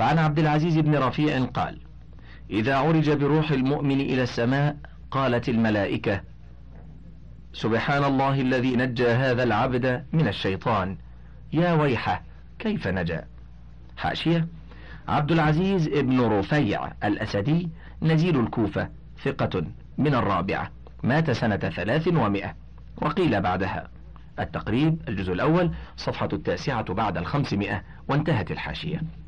فعن عبد العزيز بن رفيع قال إذا عرج بروح المؤمن إلى السماء قالت الملائكة سبحان الله الذي نجى هذا العبد من الشيطان. يا ويحة كيف نجا؟ حاشية. عبد العزيز بن رفيع الأسدي نزيل الكوفة ثقة من الرابعة مات سنة ثلاث ومائة وقيل بعدها. التقريب الجزء الأول صفحة التاسعة بعد الخمسمائة وانتهت الحاشية.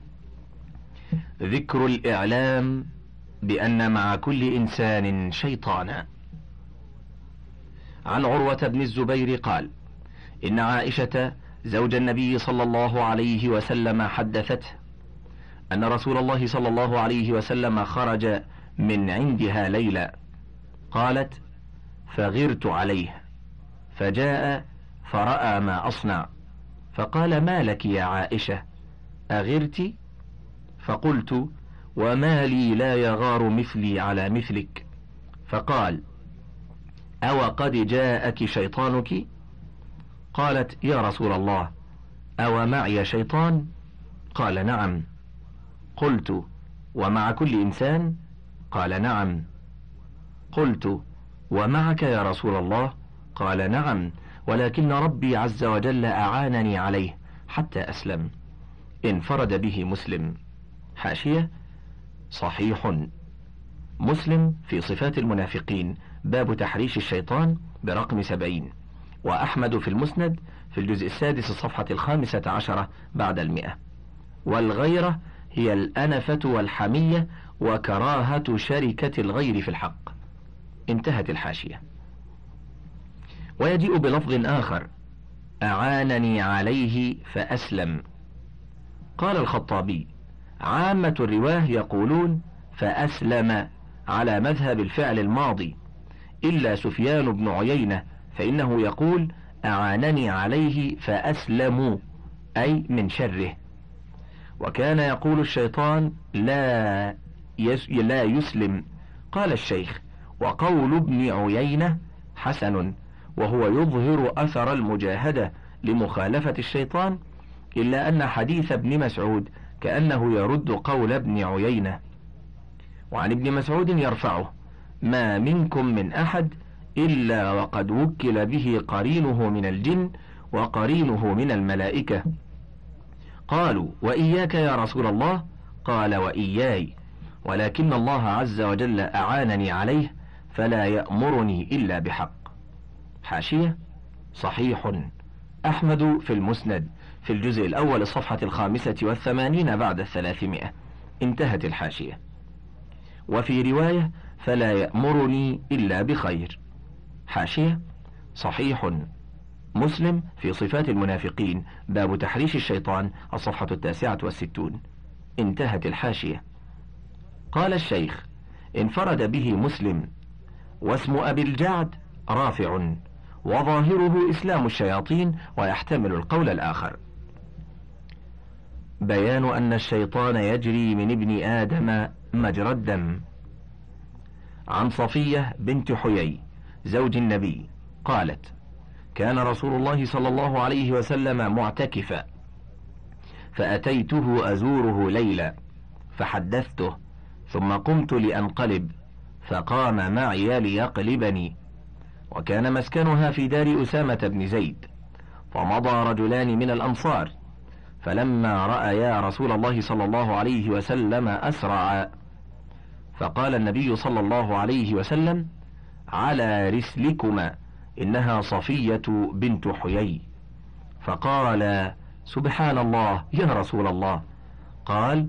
ذكر الإعلام بأن مع كل إنسان شيطانا عن عروة بن الزبير قال إن عائشة زوج النبي صلى الله عليه وسلم حدثته أن رسول الله صلى الله عليه وسلم خرج من عندها ليلا قالت فغرت عليه. فجاء فرأى ما أصنع. فقال ما لك يا عائشة؟ أغرت؟ فقلت وما لي لا يغار مثلي على مثلك. فقال أو قد جاءك شيطانك؟ قالت يا رسول الله أو معي شيطان؟ قال نعم. قلت ومع كل إنسان؟ قال نعم. قلت ومعك يا رسول الله؟ قال نعم. ولكن ربي عز وجل أعانني عليه حتى أسلم. انفرد به مسلم. حاشية. صحيح. مسلم في صفات المنافقين. باب تحريش الشيطان برقم سبعين. وأحمد في المسند في الجزء السادس الصفحة الخامسة عشرة بعد المئة. والغيرة هي الأنفة والحمية وكراهة شركة الغير في الحق. انتهت الحاشية. ويجيء بلفظ آخر. أعانني عليه فأسلم. قال الخطابي عامة الرواة يقولون فأسلم على مذهب الفعل الماضي إلا سفيان بن عيينة فإنه يقول أعانني عليه فأسلموا أي من شره. وكان يقول الشيطان لا يس لا يسلم. قال الشيخ وقول ابن عيينة حسن وهو يظهر أثر المجاهدة لمخالفة الشيطان إلا أن حديث ابن مسعود كأنه يرد قول ابن عيينة. وعن ابن مسعود يرفعه ما منكم من أحد إلا وقد وكل به قرينه من الجن وقرينه من الملائكة. قالوا وإياك يا رسول الله؟ قال وإياي ولكن الله عز وجل أعانني عليه فلا يأمرني إلا بحق. حاشية صحيح أحمد في المسند. في الجزء الأول الصفحة الخامسة والثمانين بعد الثلاثمائة. انتهت الحاشية. وفي رواية فلا يأمرني إلا بخير. حاشية صحيح. مسلم في صفات المنافقين. باب تحريش الشيطان الصفحة التاسعة والستون. انتهت الحاشية. قال الشيخ انفرد به مسلم واسم أبي الجعد رافع وظاهره إسلام الشياطين ويحتمل القول الآخر. بيان أن الشيطان يجري من ابن آدم مجرى الدم. عن صفية بنت حيي زوج النبي قالت كان رسول الله صلى الله عليه وسلم معتكفا فأتيته أزوره ليلا فحدثته ثم قمت لأنقلب فقام معي ليقلبني وكان مسكنها في دار أسامة بن زيد فمضى رجلان من الأنصار. فلما رأيا رسول الله صلى الله عليه وسلم أسرعا فقال النبي صلى الله عليه وسلم على رسلكما إنها صفية بنت حيي. فقال سبحان الله يا رسول الله. قال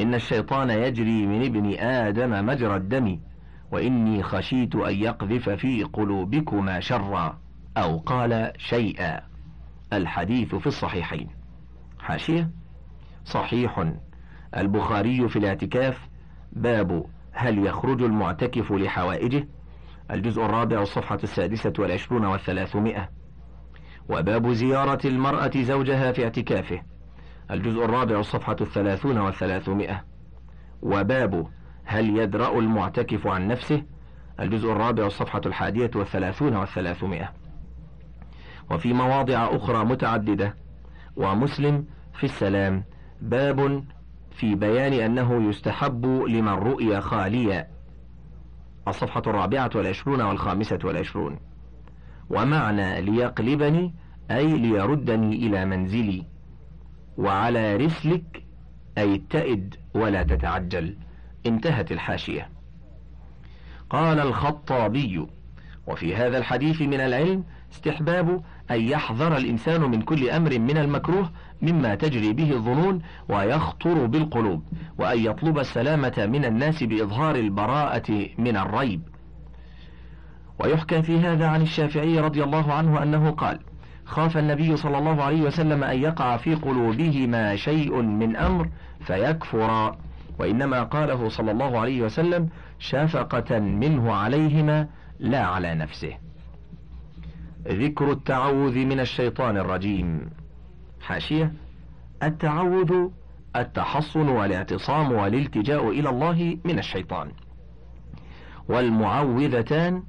إن الشيطان يجري من ابن آدم مجرى الدم وإني خشيت أن يقذف في قلوبكما شرا أو قال شيئا. الحديث في الصحيحين. حاشية. صحيح. البخاري في الاعتكاف. باب هل يخرج المعتكف لحوائجه. الجزء الرابع الصفحة السادسة والعشرون والثلاثمائة. وباب زيارة المرأة زوجها في اعتكافه. الجزء الرابع الصفحة الثلاثون والثلاثمائة. وباب هل يدرأ المعتكف عن نفسه. الجزء الرابع الصفحة الحادية والثلاثون والثلاثمائة. وفي مواضع أخرى متعددة. ومسلم في السلام. باب في بيان أنه يستحب لمن رؤي خاليا. الصفحة الرابعة والعشرون والخامسة والعشرون. ومعنى ليقلبني أي ليردني إلى منزلي. وعلى رسلك أي اتئد ولا تتعجل. انتهت الحاشية. قال الخطابي. وفي هذا الحديث من العلم استحباب أن يحذر الإنسان من كل أمر من المكروه مما تجري به الظنون ويخطر بالقلوب وأن يطلب السلامة من الناس بإظهار البراءة من الريب. ويحكى في هذا عن الشافعي رضي الله عنه أنه قال خاف النبي صلى الله عليه وسلم أن يقع في قلوبهما شيء من أمر فيكفر وإنما قاله صلى الله عليه وسلم شفقة منه عليهما لا على نفسه. ذكر التعوذ من الشيطان الرجيم. حاشية. التعوذ التحصن والاعتصام والالتجاء إلى الله من الشيطان. والمعوذتان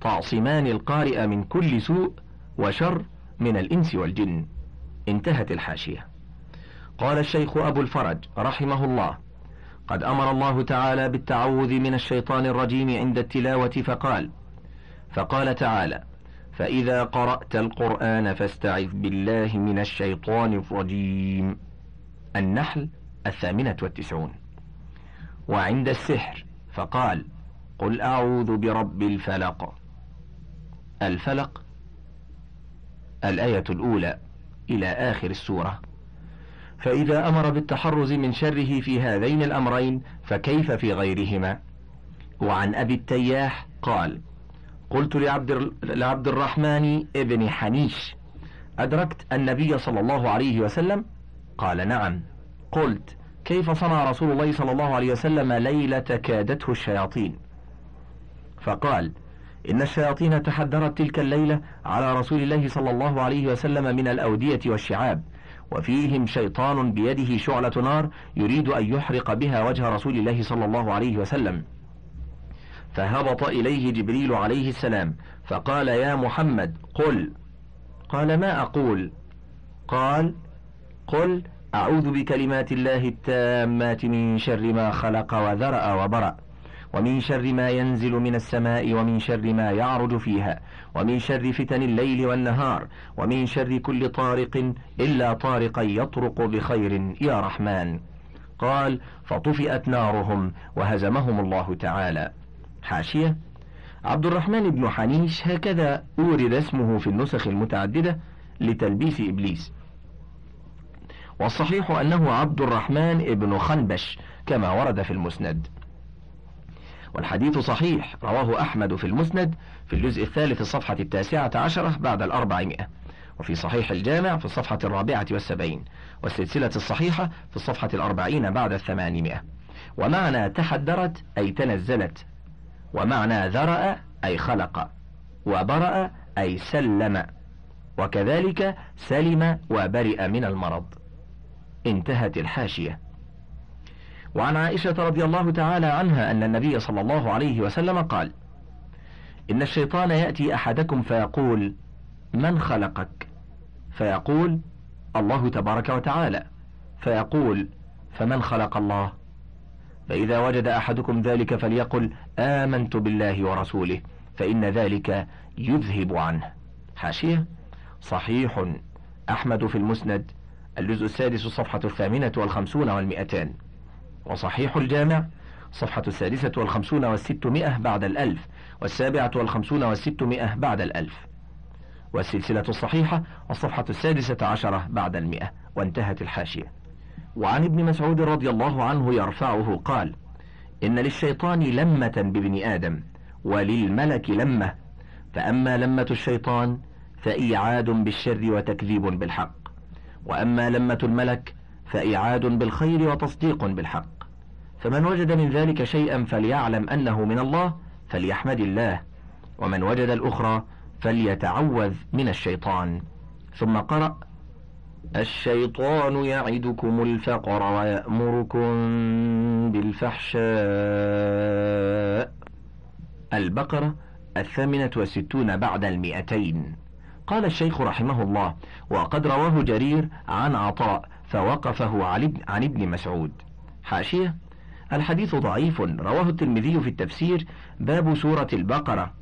تعصمان القارئ من كل سوء وشر من الإنس والجن. انتهت الحاشية. قال الشيخ أبو الفرج رحمه الله قد أمر الله تعالى بالتعوذ من الشيطان الرجيم عند التلاوة فقال فقال تعالى فإذا قرأت القرآن فاستعذ بالله من الشيطان الرجيم. النحل الثامنة والتسعون. وعند السحر فقال قل أعوذ برب الفلق. الفلق الآية الأولى إلى آخر السورة. فإذا أمر بالتحرز من شره في هذين الأمرين فكيف في غيرهما؟ وعن أبي التياح قال قلت لعبد, لعبد الرحمن ابن حنيش أدركت النبي صلى الله عليه وسلم؟ قال نعم. قلت كيف صنع رسول الله صلى الله عليه وسلم ليلة كادته الشياطين؟ فقال إن الشياطين تحدرت تلك الليلة على رسول الله صلى الله عليه وسلم من الأودية والشعاب وفيهم شيطان بيده شعلة نار يريد أن يحرق بها وجه رسول الله صلى الله عليه وسلم. فهبط إليه جبريل عليه السلام فقال يا محمد قل. قال ما أقول؟ قال قل أعوذ بكلمات الله التامات من شر ما خلق وذرأ وبرأ ومن شر ما ينزل من السماء ومن شر ما يعرج فيها ومن شر فتن الليل والنهار ومن شر كل طارق إلا طارقا يطرق بخير يا رحمن. قال فطفئت نارهم وهزمهم الله تعالى. حاشية. عبد الرحمن بن حنيش هكذا أورد اسمه في النسخ المتعددة لتلبيس إبليس. والصحيح أنه عبد الرحمن بن خنبش كما ورد في المسند. والحديث صحيح رواه أحمد في المسند في الجزء الثالث الصفحة التاسعة عشرة بعد الأربعمائة. وفي صحيح الجامع في الصفحة الرابعة والسبعين والسلسلة الصحيحة في الصفحة الأربعين بعد الثمانمائة. ومعنى تحدرت أي تنزلت ومعنى ذرأ أي خلق وبرأ أي سلم وكذلك سلم وبرئ من المرض. انتهت الحاشية. وعن عائشة رضي الله تعالى عنها أن النبي صلى الله عليه وسلم قال إن الشيطان يأتي أحدكم فيقول من خلقك؟ فيقول الله تبارك وتعالى. فيقول فمن خلق الله؟ فإذا وجد أحدكم ذلك فليقل آمنت بالله ورسوله فإن ذلك يذهب عنه. حاشية؟ صحيح. أحمد في المسند الجزء السادس الصفحة الثامنة والخمسون والمئتان وصحيح الجامع صفحة السادسة والخمسون والستمائة بعد الألف والسابعة والخمسون والستمائة بعد الألف. والسلسلة الصحيحة الصفحة السادسة عشرة بعد المئة. وانتهت الحاشية. وعن ابن مسعود رضي الله عنه يرفعه قال إن للشيطان لمة بابن آدم وللملك لمة فأما لمة الشيطان فإيعاد بالشر وتكذيب بالحق وأما لمة الملك فإيعاد بالخير وتصديق بالحق. فمن وجد من ذلك شيئا فليعلم أنه من الله فليحمد الله ومن وجد الأخرى فليتعوذ من الشيطان. ثم قرأ الشيطان يعدكم الفقر ويأمركم بالفحشاء. البقرة الثامنة والستون بعد المئتين. قال الشيخ رحمه الله وقد رواه جرير عن عطاء فوقفه عن ابن مسعود. حاشية الحديث ضعيف. رواه الترمذي في التفسير باب سورة البقرة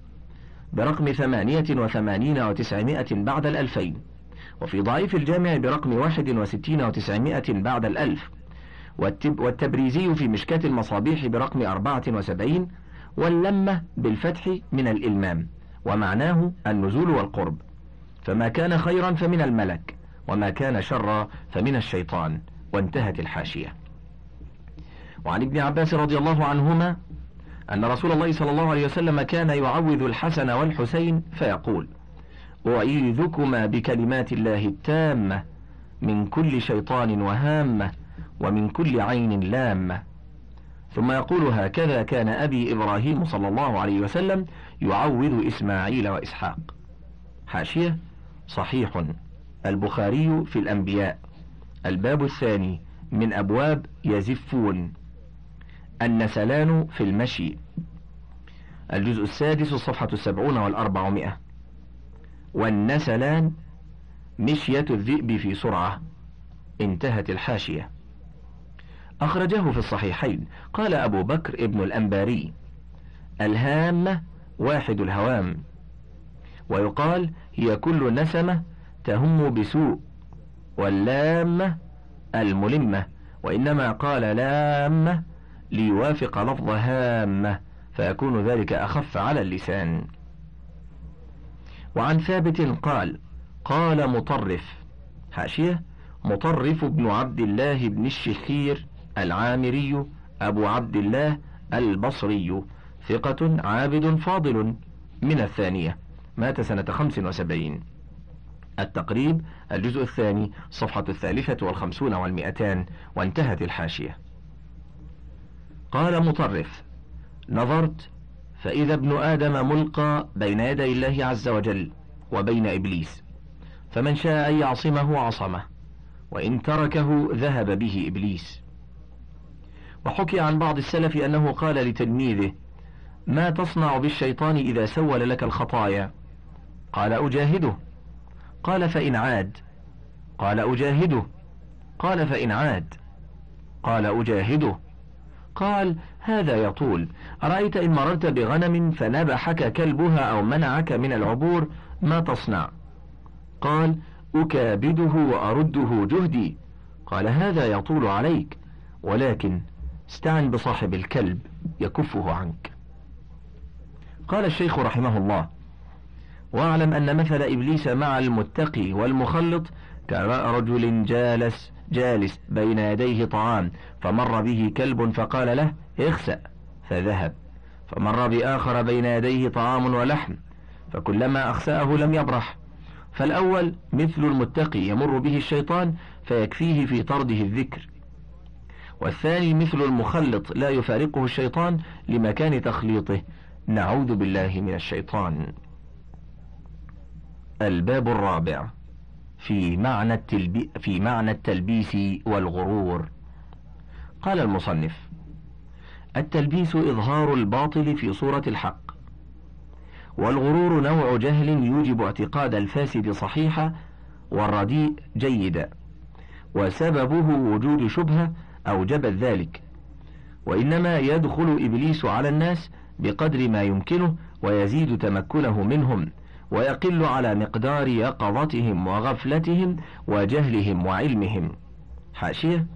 برقم ثمانية وثمانين وتسعمائة بعد الألفين. وفي ضعيف الجامع برقم واحد وستين وتسعمائة بعد الألف. والتبريزي في مشكاة المصابيح برقم أربعة وسبعين واللمة بالفتح من الإلمام ومعناه النزول والقرب. فما كان خيرا فمن الملك وما كان شرا فمن الشيطان وانتهت الحاشية. وعن ابن عباس رضي الله عنهما أن رسول الله صلى الله عليه وسلم كان يعوذ الحسن والحسين فيقول أعيذكما بكلمات الله التامة من كل شيطان وهامة ومن كل عين لامة ثم يقول هكذا كان أبي إبراهيم صلى الله عليه وسلم يعوذ إسماعيل وإسحاق. حاشية صحيح. البخاري في الأنبياء. الباب الثاني من أبواب يزفون. النسلان في المشي. الجزء السادس الصفحة السبعون والأربعمائة. والنسلان مشية الذئب في سرعة. انتهت الحاشية. أخرجه في الصحيحين. قال أبو بكر ابن الأنباري الهامة واحد الهوام. ويقال هي كل نسمة تهم بسوء واللامة الملمة وإنما قال لامة ليوافق لفظ هامة فيكون ذلك أخف على اللسان. وعن ثابت قال قال مطرف حاشية مطرف بن عبد الله بن الشخير العامري أبو عبد الله البصري ثقة عابد فاضل من الثانية مات سنة خمس وسبعين. التقريب الجزء الثاني صفحة الثالثة والخمسون والمئتان وانتهت الحاشية. قال مطرف نظرت فإذا ابن آدم ملقى بين يدي الله عز وجل وبين إبليس فمن شاء أن يعصمه عصمه وإن تركه ذهب به إبليس. وحكي عن بعض السلف أنه قال لتلميذه ما تصنع بالشيطان إذا سول لك الخطايا؟ قال أجاهده. قال فإن عاد. قال أجاهده. قال فإن عاد. قال أجاهده. قال هذا يطول. أرأيت إن مررت بغنم فنبحك كلبها أو منعك من العبور ما تصنع؟ قال أكابده وأرده جهدي. قال هذا يطول عليك ولكن استعن بصاحب الكلب يكفه عنك. قال الشيخ رحمه الله واعلم أن مثل إبليس مع المتقي والمخلط كرجل جالس جالس بين يديه طعام فمر به كلب فقال له اخسأ فذهب. فمر بآخر بين يديه طعام ولحم فكلما أخسأه لم يبرح. فالأول مثل المتقي يمر به الشيطان فيكفيه في طرده الذكر. والثاني مثل المخلط لا يفارقه الشيطان لمكان تخليطه. نعوذ بالله من الشيطان. الباب الرابع. في معنى التلبي في معنى التلبيس والغرور. قال المصنف التلبيس إظهار الباطل في صورة الحق والغرور نوع جهل يوجب اعتقاد الفاسد صحيحا والرديء جيدا وسببه وجود شبهة أوجبت ذلك. وإنما يدخل إبليس على الناس بقدر ما يمكنه ويزيد تمكنه منهم. ويقل على مقدار يقظتهم وغفلتهم وجهلهم وعلمهم. حاشية.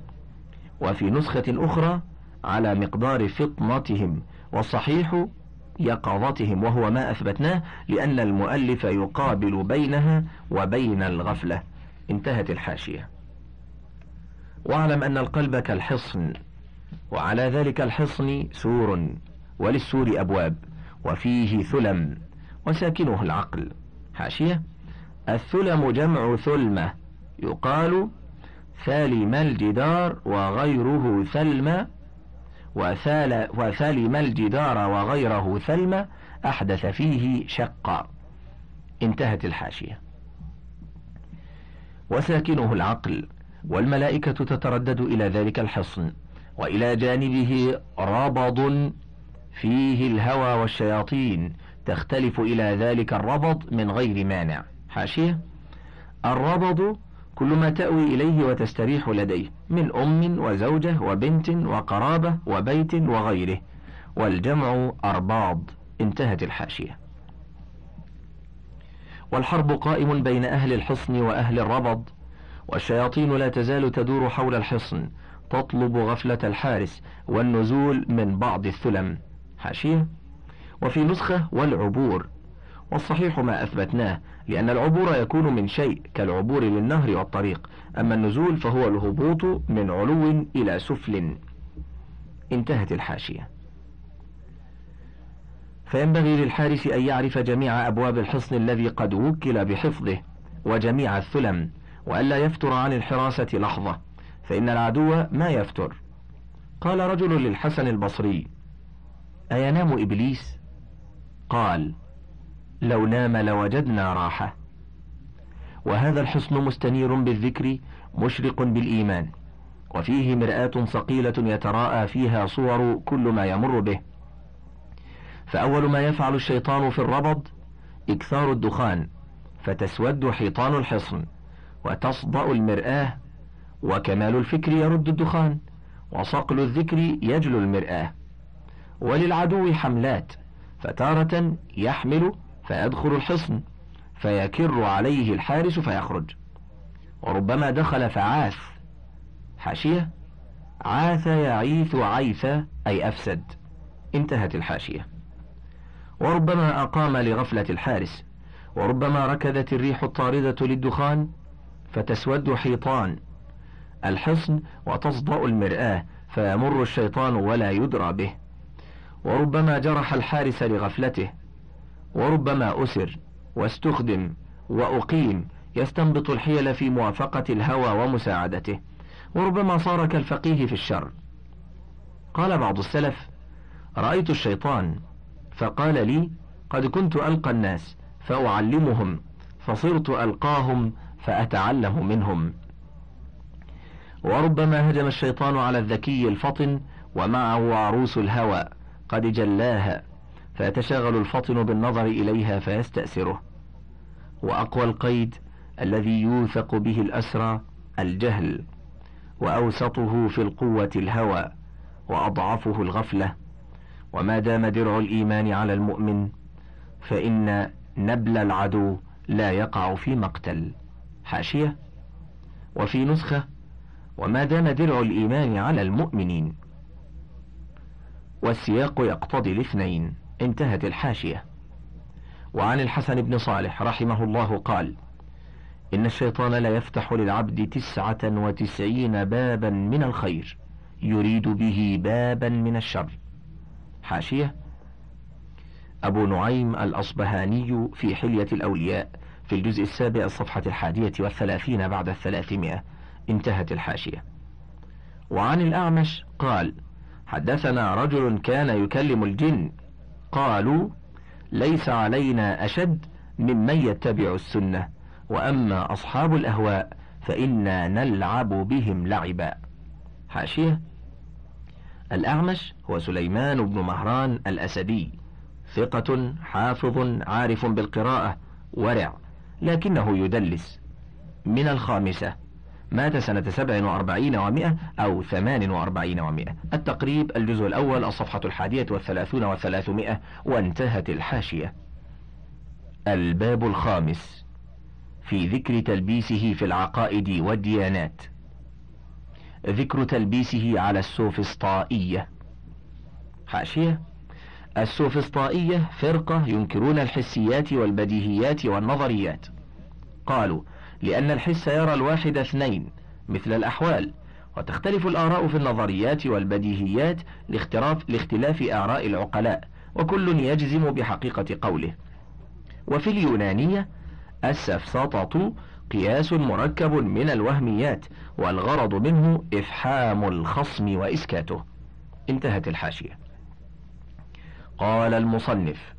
وفي نسخة أخرى على مقدار فطنتهم والصحيح يقظتهم وهو ما أثبتناه لأن المؤلف يقابل بينها وبين الغفلة. انتهت الحاشية. واعلم أن القلب كالحصن وعلى ذلك الحصن سور وللسور أبواب وفيه ثلم. وساكنه العقل. حاشية؟ الثلم جمع ثلمة. يقال ثالم الجدار وغيره ثلم وثال وثلم الجدار وغيره ثلم أحدث فيه شقا. انتهت الحاشية. وساكنه العقل. والملائكة تتردد إلى ذلك الحصن. وإلى جانبه ربض فيه الهوى والشياطين. تختلف إلى ذلك الربض من غير مانع. حاشية؟ الربض كل ما تأوي إليه وتستريح لديه من أم وزوجة وبنت وقرابة وبيت وغيره. والجمع أرباض. انتهت الحاشية. والحرب قائم بين أهل الحصن وأهل الربض والشياطين لا تزال تدور حول الحصن تطلب غفلة الحارس والنزول من بعض الثلم. حاشية؟ وفي نسخة والعبور. والصحيح ما أثبتناه لأن العبور يكون من شيء كالعبور للنهر والطريق أما النزول فهو الهبوط من علو إلى سفل. انتهت الحاشية. فينبغي للحارس أن يعرف جميع أبواب الحصن الذي قد وكل بحفظه وجميع الثلم وألا يفتر عن الحراسة لحظة فإن العدو ما يفتر. قال رجل للحسن البصري أينام إبليس؟ قال لو نام لوجدنا راحة. وهذا الحصن مستنير بالذكر مشرق بالإيمان. وفيه مرآة صقيلة يتراءى فيها صور كل ما يمر به. فأول ما يفعل الشيطان في الربض إكثار الدخان فتسود حيطان الحصن وتصدأ المرآة وكمال الفكر يرد الدخان وصقل الذكر يجلو المرآة. وللعدو حملات فتارة يحمل فيدخل الحصن فيكر عليه الحارس فيخرج. وربما دخل فعاث حاشية عاث يعيث عيث أي أفسد. انتهت الحاشية. وربما أقام لغفلة الحارس وربما ركضت الريح الطاردة للدخان فتسود حيطان. الحصن وتصدأ المرآة فيمر الشيطان ولا يدرى به. وربما جرح الحارس لغفلته وربما أسر واستخدم وأقيم يستنبط الحيل في موافقة الهوى ومساعدته وربما صار كالفقيه في الشر. قال بعض السلف رأيت الشيطان فقال لي قد كنت ألقى الناس فأعلمهم فصرت ألقاهم فأتعلم منهم. وربما هجم الشيطان على الذكي الفطن ومعه عروس الهوى قد جلاها فيتشاغل الفطن بالنظر إليها فيستأسره وأقوى القيد الذي يوثق به الأسرى الجهل وأوسطه في القوة الهوى وأضعفه الغفلة. وما دام درع الإيمان على المؤمن فإن نبل العدو لا يقع في مقتل. حاشية؟ وفي نسخة؟ وما دام درع الإيمان على المؤمنين. والسياق يقتضي الاثنين. انتهت الحاشية. وعن الحسن بن صالح رحمه الله قال إن الشيطان لا يفتح للعبد تسعة وتسعين بابا من الخير يريد به بابا من الشر. حاشية أبو نعيم الأصبهاني في حلية الأولياء في الجزء السابع الصفحة الحادية والثلاثين بعد الثلاثمائة. انتهت الحاشية. وعن الأعمش قال حدثنا رجل كان يكلم الجن. قالوا ليس علينا أشد ممن يتبع السنة. وأما أصحاب الأهواء فإنا نلعب بهم لعبا. حاشية. الأعمش هو سليمان بن مهران الأسدي. ثقة حافظ عارف بالقراءة. ورع لكنه يدلس. من الخامسة. مات سنة سبع وأربعين ومائة أو ثمان وأربعين ومائة. التقريب الجزء الأول الصفحة الحادية والثلاثون وثلاثمائة وانتهت الحاشية. الباب الخامس. في ذكر تلبيسه في العقائد والديانات. ذكر تلبيسه على السوفسطائية. حاشية. السوفسطائية فرقة ينكرون الحسيات والبديهيات والنظريات. قالوا لأن الحس يرى الواحد اثنين مثل الأحوال وتختلف الآراء في النظريات والبديهيات لاختلاف, لاختلاف آراء العقلاء وكل يجزم بحقيقة قوله. وفي اليونانية السفسطة قياس مركب من الوهميات والغرض منه إفحام الخصم وإسكاته. انتهت الحاشية. قال المصنف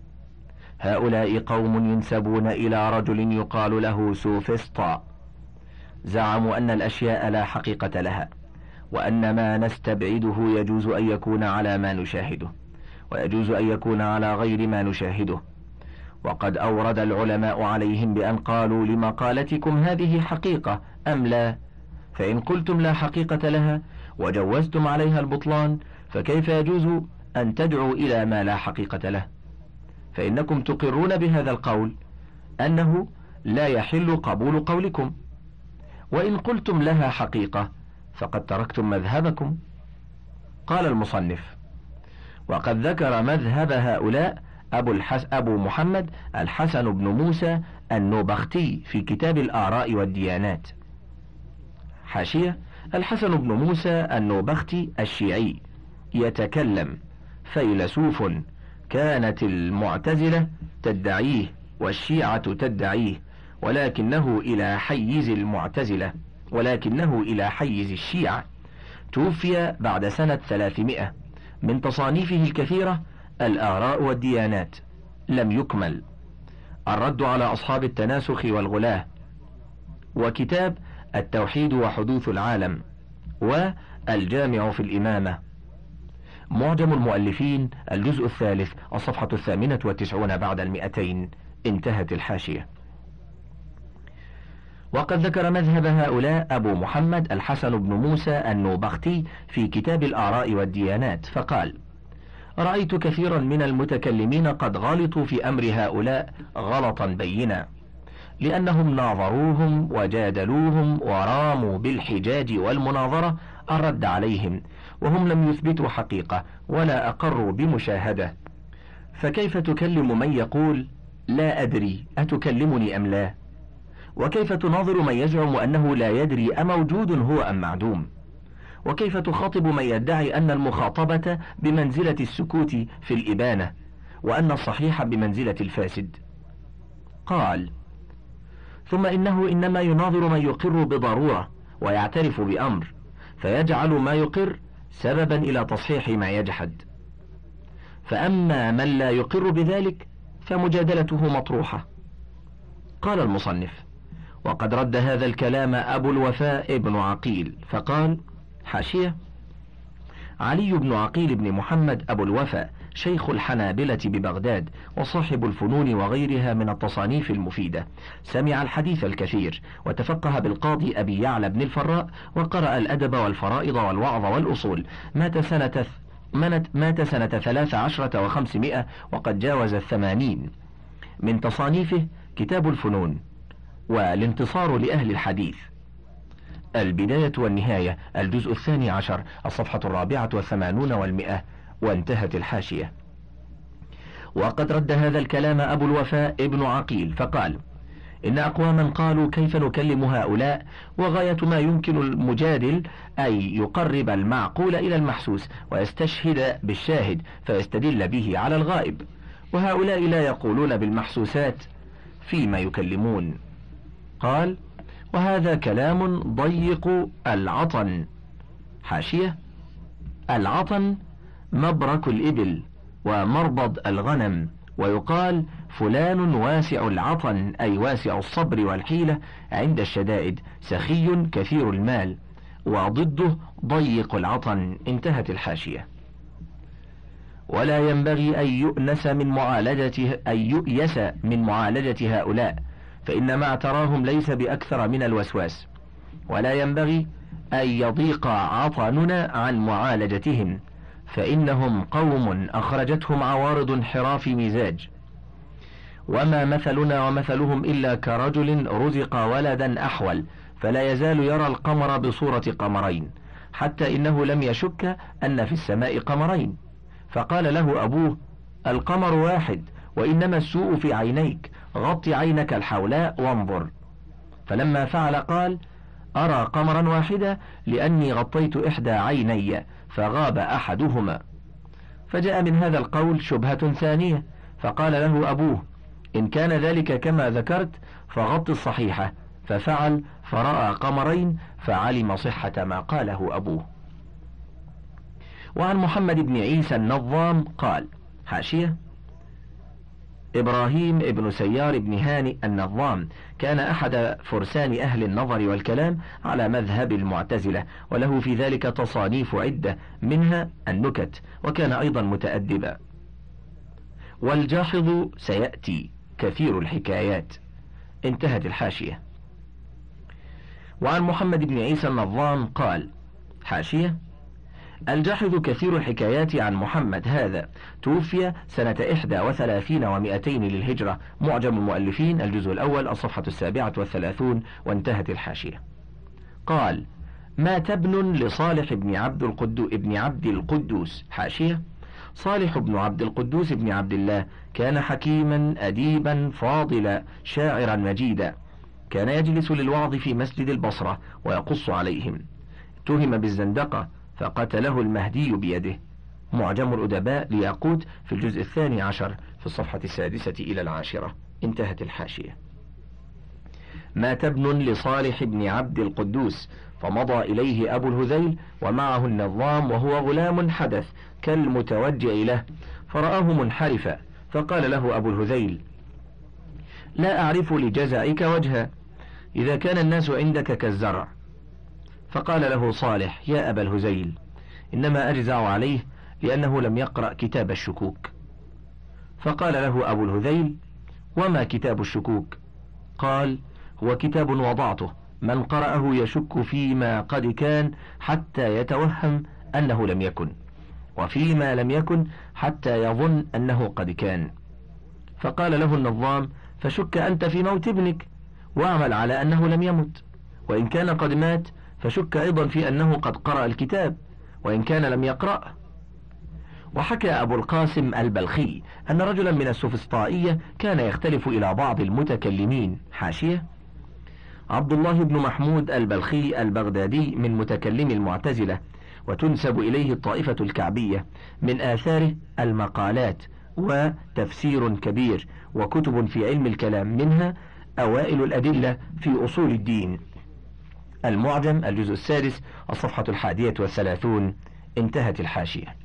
هؤلاء قوم ينسبون إلى رجل يقال له سوفسطا زعموا أن الأشياء لا حقيقة لها وأن ما نستبعده يجوز أن يكون على ما نشاهده ويجوز أن يكون على غير ما نشاهده. وقد أورد العلماء عليهم بأن قالوا لمقالتكم هذه حقيقة أم لا؟ فإن قلتم لا حقيقة لها وجوزتم عليها البطلان فكيف يجوز أن تدعوا إلى ما لا حقيقة له؟ فإنكم تقرون بهذا القول أنه لا يحل قبول قولكم. وإن قلتم لها حقيقة فقد تركتم مذهبكم. قال المصنف وقد ذكر مذهب هؤلاء أبو, الحس أبو محمد الحسن بن موسى النوبختي في كتاب الآراء والديانات. حاشية الحسن بن موسى النوبختي الشيعي يتكلم فيلسوف كانت المعتزلة تدعيه والشيعة تدعيه ولكنه إلى حيز المعتزلة ولكنه إلى حيز الشيعة. توفي بعد سنة 300 من تصانيفه الكثيرة الآراء والديانات. لم يكمل. الرد على أصحاب التناسخ والغلاة. وكتاب التوحيد وحدوث العالم. والجامع في الإمامة. معجم المؤلفين الجزء الثالث الصفحة الثامنة والتسعون بعد المئتين. انتهت الحاشية. وقد ذكر مذهب هؤلاء أبو محمد الحسن بن موسى النوبختي في كتاب الآراء والديانات فقال رأيت كثيرا من المتكلمين قد غلطوا في أمر هؤلاء غلطا بينا لأنهم ناظروهم وجادلوهم وراموا بالحجاج والمناظرة الرد عليهم وهم لم يثبتوا حقيقة ولا أقروا بمشاهدة. فكيف تكلم من يقول لا أدري أتكلمني أم لا؟ وكيف تناظر من يزعم أنه لا يدري أموجود هو أم معدوم؟ وكيف تخاطب من يدعي أن المخاطبة بمنزلة السكوت في الإبانة وأن الصحيح بمنزلة الفاسد؟ قال ثم إنه إنما يناظر من يقر بضرورة ويعترف بأمر فيجعل ما يقر سببا إلى تصحيح ما يجحد. فأما من لا يقر بذلك فمجادلته مطروحة. قال المصنف وقد رد هذا الكلام أبو الوفاء ابن عقيل. فقال حاشية. علي بن عقيل بن محمد أبو الوفاء شيخ الحنابلة ببغداد وصاحب الفنون وغيرها من التصانيف المفيدة. سمع الحديث الكثير وتفقه بالقاضي أبي يعلى بن الفراء وقرأ الأدب والفرائض والوعظ والأصول. مات سنة مات سنة ثلاث عشرة وخمسمائة وقد جاوز الثمانين. من تصانيفه كتاب الفنون والانتصار لأهل الحديث. البداية والنهاية الجزء الثاني عشر الصفحة الرابعة والثمانون والمئة وانتهت الحاشية. وقد رد هذا الكلام أبو الوفاء ابن عقيل فقال إن أقواما قالوا كيف نكلم هؤلاء؟ وغاية ما يمكن المجادل أن يقرب المعقول إلى المحسوس ويستشهد بالشاهد فيستدل به على الغائب. وهؤلاء لا يقولون بالمحسوسات فيما يكلمون. قال وهذا كلام ضيق العطن. حاشية العطن مبرك الإبل ومربض الغنم ويقال فلان واسع العطن أي واسع الصبر والحيلة عند الشدائد سخي كثير المال وضده ضيق العطن. انتهت الحاشية. ولا ينبغي أن يؤنس من معالجة أن يؤيس من معالجة هؤلاء. فإن ما اعتراهم ليس بأكثر من الوسواس ولا ينبغي أن يضيق عطننا عن معالجتهم فإنهم قوم أخرجتهم عوارض انحراف مزاج. وما مثلنا ومثلهم إلا كرجل رزق ولدا أحول فلا يزال يرى القمر بصورة قمرين حتى إنه لم يشك أن في السماء قمرين. فقال له أبوه القمر واحد وإنما السوء في عينيك غط عينك الحولاء وانظر. فلما فعل قال أرى قمرا واحدا لأني غطيت إحدى عيني فغاب أحدهما. فجاء من هذا القول شبهة ثانية فقال له أبوه إن كان ذلك كما ذكرت فغط الصحيحة. ففعل فرأى قمرين فعلم صحة ما قاله أبوه. وعن محمد بن عيسى النظام قال حاشية إبراهيم ابن سيار بن هاني النظام كان أحد فرسان أهل النظر والكلام على مذهب المعتزلة وله في ذلك تصانيف عدة منها النكت وكان أيضا متأدبا. والجاحظ سيأتي كثير الحكايات. انتهت الحاشية. وعن محمد بن عيسى النظام قال حاشية الجاحظ كثير الحكايات عن محمد هذا. توفي سنة إحدى وثلاثين ومائتين للهجرة. معجم المؤلفين الجزء الأول الصفحة السابعة والثلاثون وانتهت الحاشية. قال مات ابن لصالح بن عبد القدو ابن عبد القدوس. حاشية. صالح بن عبد القدوس بن عبد الله كان حكيما أديبا فاضلا شاعرا مجيدا. كان يجلس للوعظ في مسجد البصرة ويقص عليهم. اتهم بالزندقة فقتله المهدي بيده. معجم الأدباء لياقوت في الجزء الثاني عشر في الصفحة السادسة إلى العاشرة. انتهت الحاشية. مات ابن لصالح بن عبد القدوس فمضى إليه أبو الهذيل ومعه النظام وهو غلام حدث كالمتوجع له. فرآه منحرفا فقال له أبو الهذيل لا أعرف لجزعك وجها إذا كان الناس عندك كالزرع. فقال له صالح يا أبا الهزيل إنما أجزع عليه لأنه لم يقرأ كتاب الشكوك. فقال له أبو الهذيل وما كتاب الشكوك؟ قال هو كتاب وضعته من قرأه يشك فيما قد كان حتى يتوهم أنه لم يكن وفيما لم يكن حتى يظن أنه قد كان. فقال له النظام فشك أنت في موت ابنك واعمل على أنه لم يمت وإن كان قد مات فشك أيضا في أنه قد قرأ الكتاب وإن كان لم يقرأ. وحكى أبو القاسم البلخي أن رجلا من السفسطائية كان يختلف إلى بعض المتكلمين. حاشية. عبد الله بن محمود البلخي البغدادي من متكلم المعتزلة وتنسب إليه الطائفة الكعبية من آثاره المقالات وتفسير كبير وكتب في علم الكلام منها أوائل الأدلة في أصول الدين. المعجم الجزء السادس الصفحة الحادية والثلاثون انتهت الحاشية.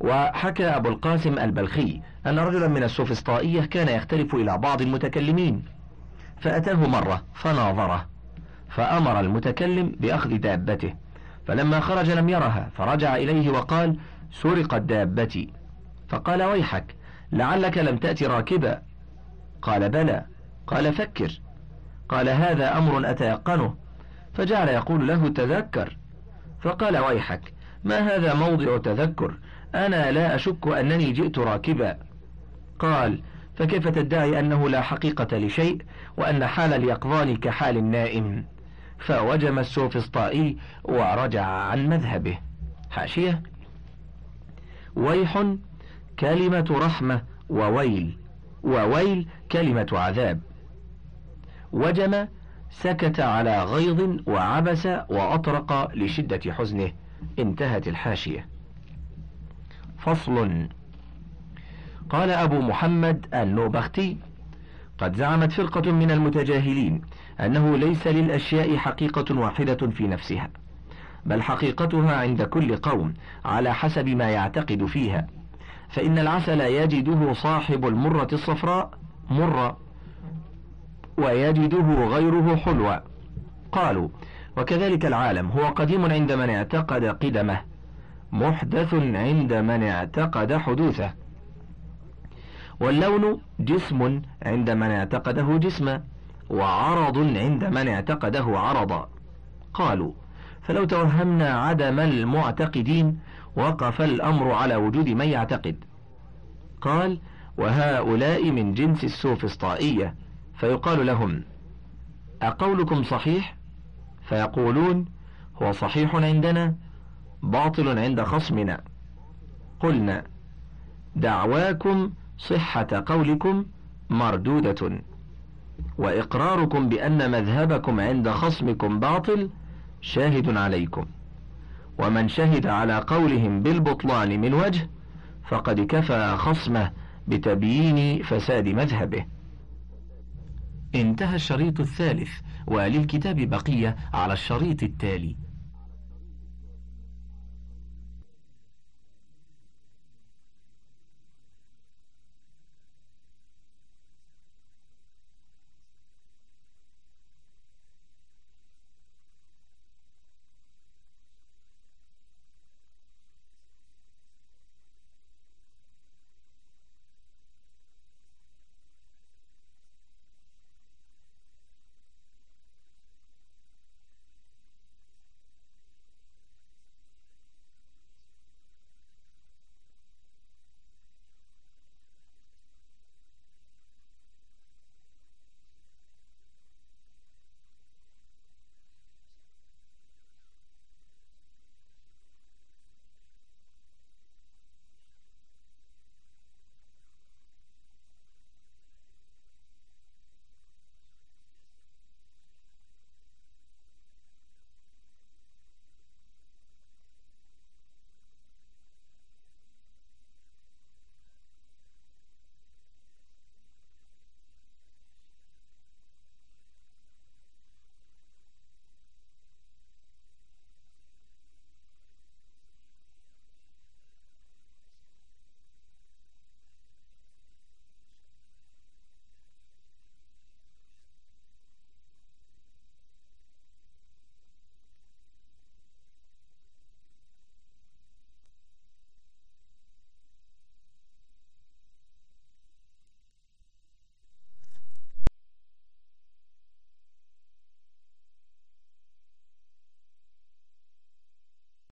وحكى أبو القاسم البلخي أن رجلا من السوفسطائية كان يختلف إلى بعض المتكلمين. فأتاه مرة فناظره فأمر المتكلم بأخذ دابته. فلما خرج لم يرها فرجع إليه وقال سرقت دابتي. فقال ويحك لعلك لم تأتي راكبا. قال بلى. قال فكر. قال هذا أمر أتيقنه. فجعل يقول له تذكر. فقال ويحك ما هذا موضع تذكر؟ أنا لا أشك أنني جئت راكبا. قال فكيف تدعي أنه لا حقيقة لشيء وأن حال اليقظان كحال النائم؟ فوجم السوفسطائي ورجع عن مذهبه. حاشية. ويح كلمة رحمة وويل وويل كلمة عذاب. وجم سكت على غيظ وعبس وأطرق لشدة حزنه. انتهت الحاشية. فصل. قال أبو محمد النوبختي قد زعمت فرقة من المتجاهلين أنه ليس للأشياء حقيقة واحدة في نفسها بل حقيقتها عند كل قوم على حسب ما يعتقد فيها. فإن العسل يجده صاحب المرة الصفراء مرة. ويجده غيره حلوا قالوا وكذلك العالم هو قديم عند من اعتقد قدمه محدث عند من اعتقد حدوثه. واللون جسم عند من اعتقده جسما وعرض عند من اعتقده عرضا. قالوا فلو توهمنا عدم المعتقدين وقف الأمر على وجود من يعتقد. قال وهؤلاء من جنس السوفسطائية. فيقال لهم أقولكم صحيح؟ فيقولون هو صحيح عندنا باطل عند خصمنا. قلنا دعواكم صحة قولكم مردودة. وإقراركم بأن مذهبكم عند خصمكم باطل شاهد عليكم. ومن شهد على قولهم بالبطلان من وجه فقد كفى خصمه بتبيين فساد مذهبه. انتهى الشريط الثالث وللكتاب بقية على الشريط التالي.